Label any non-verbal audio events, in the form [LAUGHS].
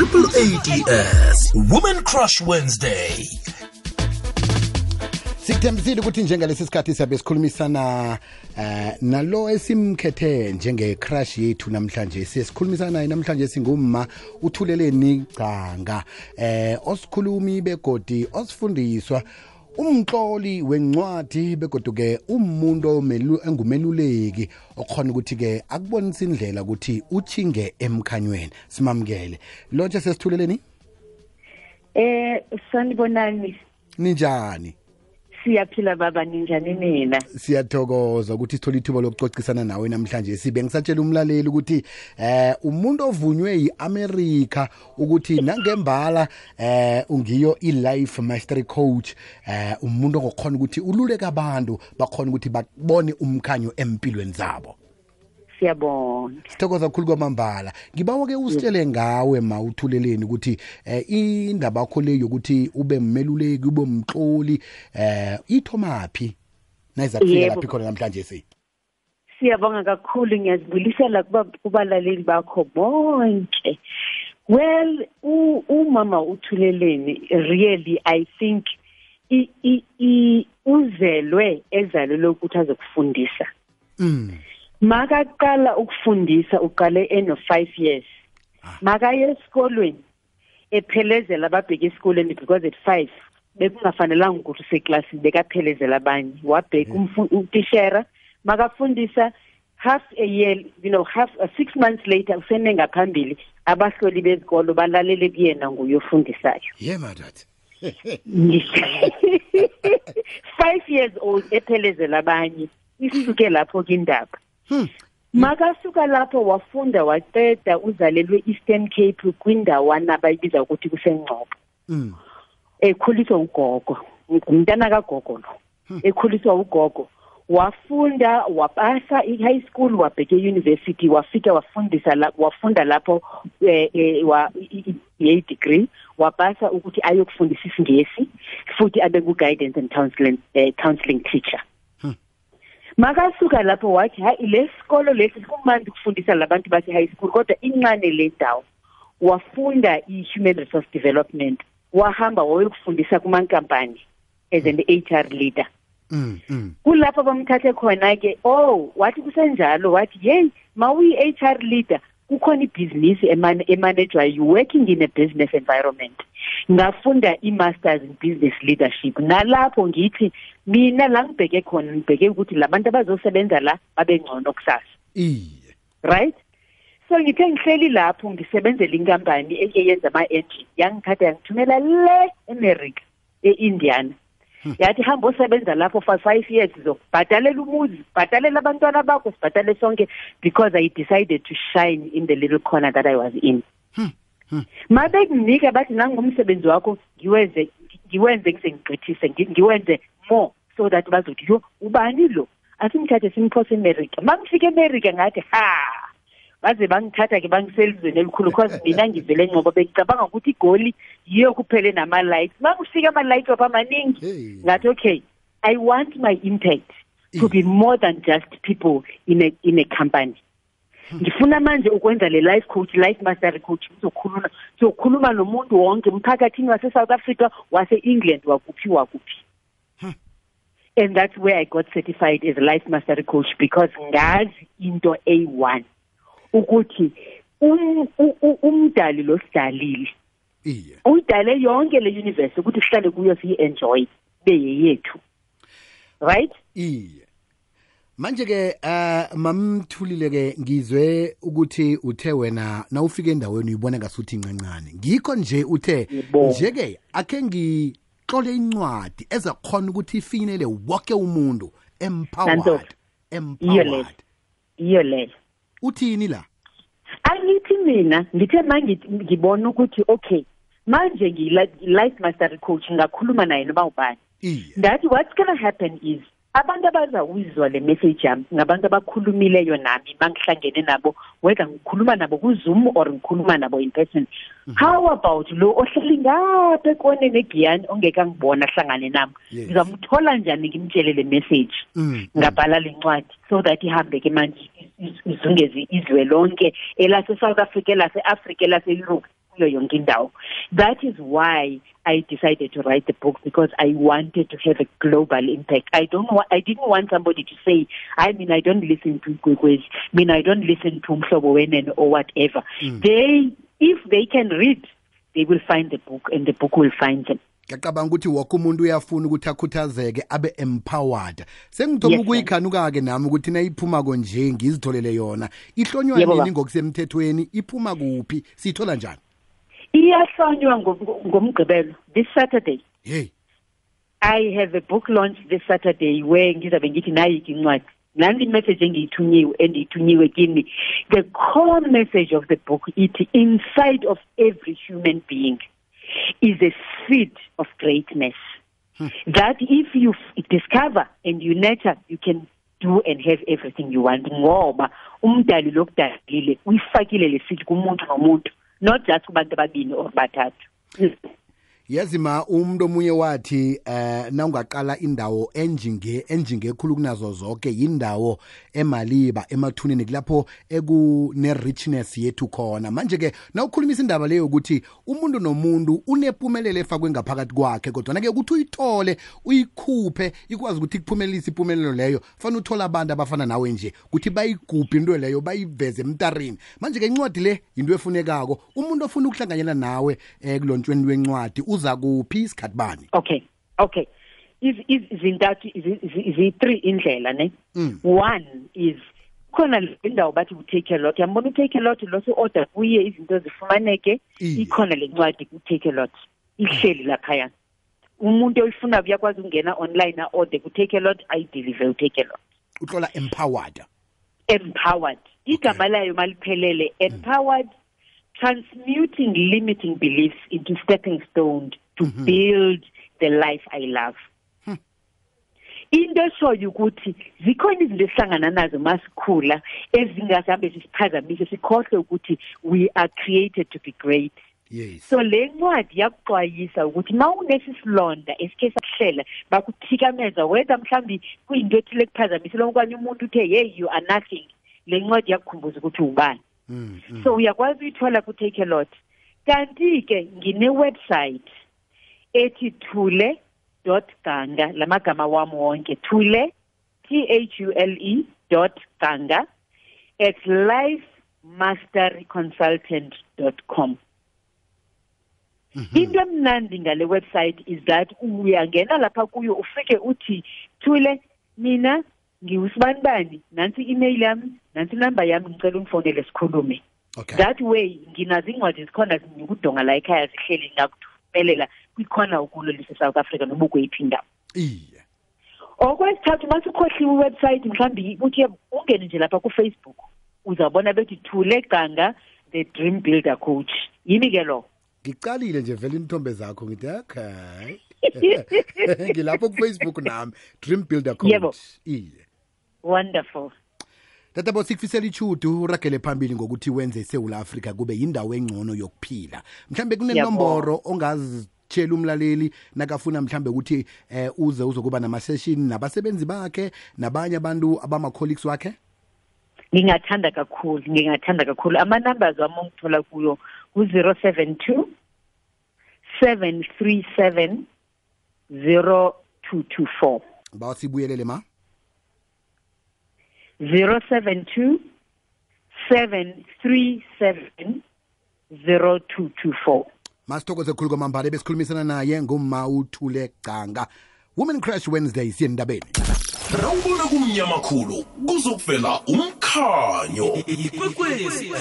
triple ads woman crush wednesday. Sikuthembisile ukuthi njengalesi sikhathi siyabe sikhulumisana eh nalo esimkhethe njenge-crush yethu namhlanje. Sesikhulumisana naye namhlanje singumma uthuleleni canga eh osikhulumi begodi osifundiswa umtloli wencwadi begodu-ke umuntu engumeluleki okhona ukuthi-ke akubonisa indlela ukuthi uchinge emkhanyweni. Simamukele. Lotshe sesithuleleni? Eh sanibonani. Ninjani? Siyaphila baba ninjani nina. Siyathokoza ukuthi sithole ithuba lokucocisana nawe namhlanje. Sibe ngisatshela umlaleli ukuthi eh umuntu ovunywe yi-america ukuthi nangembala eh ungiyo i-life mastery coach eh umuntu ongokhona ukuthi ululeke abantu bakhona ukuthi babone umkhanyo empilweni zabo. Siyabona sithokoza kakhulu kwamambala. Ngibawa-ke usitshele ngawe ma uthuleleni ukuthi eh indaba yakho le yokuthi ube mmeluleki ube mtloli eh ithomaphi nayiza kufika Yebo. laphi khona namhlanje si siyabonga kakhulu ngiyazibulisela kuba kubalaleli bakho bonke. Well u- umama uthuleleni really i think i, i, i, uzelwe ezalelwe ukuthi azokufundisa. Mm. Makaqala ukufundisa uqale eno 5 years. Makaye esikolweni ephelezela ababheka esikolweni because at 5 bekungafanelanga ukuthi useklasini bekaphelezela abanye. Wabheka umfu- utishera makafundisa half a year you know half uh, six months later usene ngaphambili abahloli bezikolo balalele kuyena nguyofundisayo ye madad. [LAUGHS] Five years old ephelezela abanye isuke lapho kindaba Hmm. Makasuka lapho wafunda waqeda uzalelwe Eastern Cape kwindawana abayibiza ukuthi kusengcobo. Mm ekhuliswa ugogo umntana kagogo lo. Ekhuliswa ugogo wafunda wapasa i-high school wabheke university wafika wafundisa la, wafunda lapho eh, eh, wa i degree wapasa ukuthi ayokufundisa isingesi futhi abe ku-guidance and counseling, eh, counseling teacher makasuka lapho wathi hayi lesikolo lesi kumandi ukufundisa labantu base-high school kodwa incane le ndawo. Wafunda i-human resource development wahamba wayokufundisa kumankampani as an HR leader. Mm mm. Kulapho bamthathe khona ke oh wathi kusenjalo wathi hey mawuyi-HR leader kukhona ibhizinisi eman- emanejwayo you working in a business environment. Ngafunda i-masters in business leadership. Nalapho ngithi mina la ngibheke khona ngibheke ukuthi labantu abazosebenza la babe ngcono kusasa. Iye. Right? So ngithe ngihleli lapho ngisebenzela inkampani eyenza ama-engine. Yangithatha yangithumela le eMerica e-Indiana. Yathi hamba osebenza lapho for five years zokubhadalela umuzi bhadalela abantwana bakho sibhadale sonke because I decided to shine in the little corner that I was in. Mabekunginika bathi nangumsebenzi wakho ngiwenze ngiwenze ngisengigqithise ngi- ngiwenze more so that bazothi yo ubani lo? Asimthathe simphose eMerica mangifika eMerica ngathi ha baze bangithatha ke bangiselizweni elikhulu. Because [LAUGHS] mina ngivele ngoba bengicabanga ukuthi igoli yiyo kuphele nama-lights. Makufika ama-lights wapha amaningi Hey. ngathi okay i want my impact to be more than just people in a, in a company. Hmm. Ngifuna manje ukwenza le life coach life mastery coach. Ngizokhuluma ngizokhuluma nomuntu wonke emphakathini wase-south africa wase-england wakuphi wakuphi. Hmm. And that's where i got certified as a life mastery coach because oh. ngazi into eyi-one ukuthi um- u- u- umdali lo sidalile. Iye. Uyidale yonke le universe ukuthi sihlale kuyo siyi-enjoy beyeyethu. Right? Iye. Manje ke uh mamthulile ke ngizwe ukuthi uthe wena nawufika endaweni uyibona ngasuthi incancane. Ngikho nje uthe Yebo. nje ke akhe ngitlole incwadi ezakhona ukuthi ifinyelele wonke umuntu empowered Nantoka. iyo leyo empowered. Iyo leyo uthini la? Angithi mina ngithe manje ngibona ukuthi okay manje ngiyi-life mastery coach ngakhuluma naye noma ubani. Iye. Ndathi what's gonna happen is abantu abazawuyizwa le message yami ngabantu abakhulumileyo nami mangihlangene nabo whether ngikhuluma nabo kuzoom or ngikhuluma nabo in person. How about lo ohleli ngapha ekoneni egiyani ongeke angibona ahlangane nami? Yes. ngizamthola njani ngimtshele le message? Mm, ngabhala le ncwadi so that ihambe ke manje iz- izungeze izwe lonke elase-south africa elase-africa elase-europe kuyo yonke indawo that is why I decided to write the book because I wanted to have a global impact. I don't want, I didn't want somebody to say, I mean, I don't listen to Gwekwezi, mean, I don't listen to Mhlobo Wenen or whatever. Mm. They, if they can read, they will find the book and the book will find them. Ngiyacabanga ukuthi woke umuntu uyafuna ukuthi akhuthazeke abe empowered. Sengithoma Yes, ukuyikhanuka-ke nami ukuthi nayiphumako nje ngizitholele yona. Ihlonywa Yebo, nini baba. ngokusemthethweni? Iphuma kuphi? Siyithola njani? Iyahlonywa ngo- ngomgqibelo this Saturday. hey. I have a book launch this Saturday where ngizabe ngithi nayiki incwadi nanti imessage engiyithunyiwe endiyithunyiwe kini the core message of the book ithi inside of every human being. Is a seed of greatness. Hmm. That if you discover and you nurture you can do and have everything you want. Ngoba umdali lokudalile uyifakile lesithi kumuntu nomuntu not just kubantu ababini or bathathu hmm. Yazi ma umuntu omunye wathi eh nawungaqala indawo enjinge enjinge khulu kunazo zonke yindawo emaliba emathuneni kulapho ekune richness yethu khona. Manje ke nawukhulumisa indaba leyo ukuthi umuntu nomuntu unempumelelo efakwe ngaphakathi kwakhe kodwa ke ukuthi uyithole uyikhuphe ikwazi ukuthi kuphumelelise impumelelo leyo fanele uthole abantu abafana nawe nje ukuthi bayigubhe into leyo bayiveze emtarini manje ke incwadi le into efunekako. Umuntu ofuna ukuhlanganyela nawe eh kulontshweni lwencwadi uza kuphi isikhathi bani Okay. Okay. Is is zintathu zi- zi three indlela ne. Mm. One is khona indawo bathi ku take a lot. Yambona u take a lot lo so order kuye izinto zifumaneke ikhona le ncwadi ku take a lot. Ihleli lapha Umuntu oyifuna uyakwazi ukungena online a order ku take a lot I deliver u take a lot. utlola empowered Empowered. Igama layo maliphelele empowered transmuting limiting beliefs into stepping stones to mhm. build the life I love. Hmm. into eshoyo ukuthi zikhona izinto esihlangana nazo masikhula ezingasambe sisiphazamise sikhohle ukuthi we are created to be great. Yes. So le ncwadi yakuxwayisa ukuthi ma unesi silonda esikhe sakuhlela bakuthikameza whether mhlawumbi kuyinto ethile kuphazamisile okanye umuntu uthe hey you are nothing. Le ncwadi yakukhumbuza ukuthi ubani mm, mm. so uyakwazi uyithola ku-take a lot. Kanti-ke ngine-website ethi thule dot ganga la magama wami wonke thule t h u l e dot ganga at life mastery consultant dot com. Into emnandi ngale website is that uyangena lapha kuyo ufike uthi thule mina ngiwusibanibani nansi i-email yami nansi inamba yami ngicela ungifonele sikhulume. Okay. That way nginazo incwadi zikhona zinikudonga la ekhaya zihleli ngakuthumelela kwikhona ukulo lise-south africa noma ukweyiphi indawo. Iye. Okwesithathu uma sikhohliwe iwebsite mhlawumbe uthi ungene nje lapha kufacebook uzabona bethi thule ganga the dream builder coach. Yimi ke lo? Ngicalile nje vele inithombe zakho ngithi okay. [LAUGHS] Ngilapho kufacebook nami dream builder Yebo. coach iye. Wonderful. Tatabo sikufisela ichudu uragele phambili ngokuthi wenze isewula afrika kube yindawo engcono yokuphila. Mhlambe kunenomboro ongazitshela umlaleli nakafuna mhlambe ukuthi eh, uze uzokuba namaseshini nabasebenzi bakhe nabanye abantu abama-colleagues wakhe? Ngingathanda kakhulu ngingathanda kakhulu. Ama-numbers wami ongithola kuyo ku-zero seven two seven three seven zero two two four. Bawa sibuyelele ma zero seven two seven three seven zero two two four. Masithokoze khulu kwamambala besikhulumisana naye ngumma uthule gcanga women crash wednesday siye endabeni rawubona kumnyama khulu kuzokuvela umkhanyo. Ikwekwezi